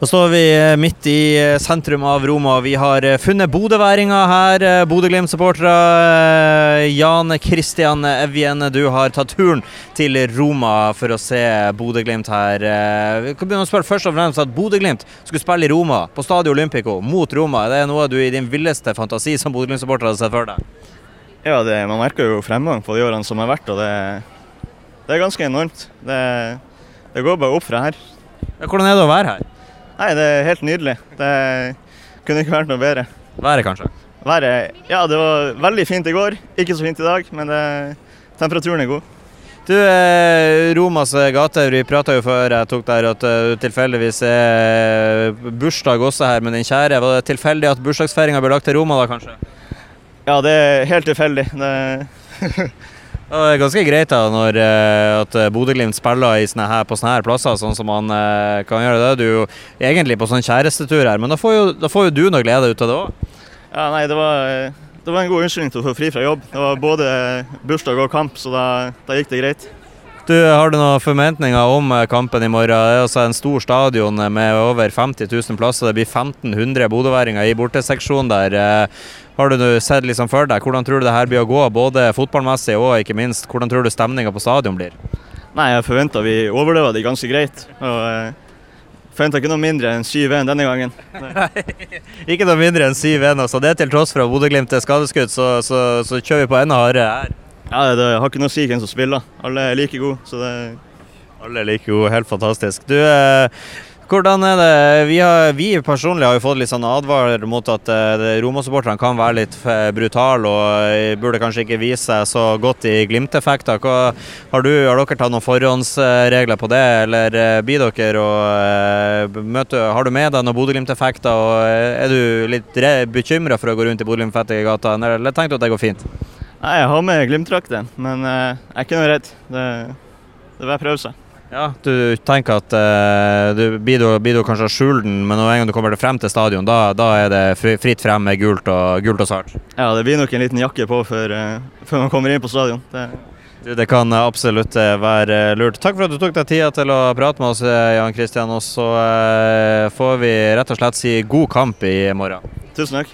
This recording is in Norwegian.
Da står vi eh, midt i eh, sentrum av Roma. Vi har eh, funnet bodøværinger her. Bodø-Glimt-supportere. Jan Christian Evjen, du har tatt turen til Roma for å se Bodø-Glimt her. Vi kan begynne å spørre først og fremst at Bodø-Glimt skulle spille i Roma, på Stadio Olympico, mot Roma. Det er noe du i din villeste fantasi som Bodø-Glimt-supporter hadde sett for deg? Ja, det, man merker jo fremgang på de årene som har vært, og det, det er ganske enormt. Det, det går bare opp fra her. Hvordan er det å være her? Nei, det er helt nydelig. Det kunne ikke vært noe bedre. Været, kanskje? Været, ja, det var veldig fint i går. Ikke så fint i dag, men det, temperaturen er god. Du, eh, Romas gate, vi prata jo før jeg tok der at du tilfeldigvis er bursdag også her med din kjære. Var det tilfeldig at bursdagsfeiringa ble lagt til Roma da, kanskje? Ja, det er helt tilfeldig. Det Det er ganske greit da når uh, at Bodø-Glimt spiller sånne her, på sånne her plasser, sånn som man uh, kan gjøre det. Du er jo egentlig på sånn kjærestetur her, men da får, jo, da får jo du noe glede ut av det òg? Ja, nei, det var, det var, en god unnskyldning til å få fri fra jobb. Det var både bursdag og kamp, så da, da gikk det greit. Du, Har du noen forventninger om eh, kampen i morgen? Det er altså en stor stadion med over 50 000 plasser. Det blir 1500 bodøværinger i borteseksjonen der. Har du sett liksom for deg hvordan tror du det her blir å gå, både fotballmessig og ikke minst hvordan tror du stemninga på stadion blir? Nei, Jeg forventer vi overlever det ganske greit. og eh, Forventer ikke noe mindre enn 7-1 denne gangen. ikke noe mindre enn 7-1. altså. Det er til tross for at Bodø-Glimt er skadeskutt, så, så, så, kjører vi på enda hardere her. Ja, Det har ikke noe å si hvem som spiller. Alle er like gode. så det... Alle er like gode, helt fantastisk. Du, eh, hvordan er det? Vi, har, vi, personlig har jo fått litt sånn advarer mot at eh, Roma-supporterne kan være litt brutale og uh, burde kanskje ikke vise seg så godt i Glimt-effekter. Har, har, dere tatt noen forhåndsregler på det, eller eh, blir dere og uh, møte Har du med deg noen Bodø-Glimt-effekter, og er du litt bekymra for å gå rundt i Bodø-Glimt-fettige gata, eller tenker du at det går fint? Nei, jeg har med Glimt-drakten, men jeg er ikke noe redd. Det, det vil jeg prøve seg. Ja, Du tenker at uh, du blir, du, blir du kanskje å skjule den, men når en gang du kommer frem til stadion, da, da er det fritt frem med gult og, gult og svart? Ja, det blir nok en liten jakke på før, uh, før man kommer inn på stadion. Det du, det kan absolutt eh, være lurt. Takk for at du tok deg tida til å prate med oss, Jan Kristian. Og så får vi rett og slett si god kamp i morgen. Tusen takk.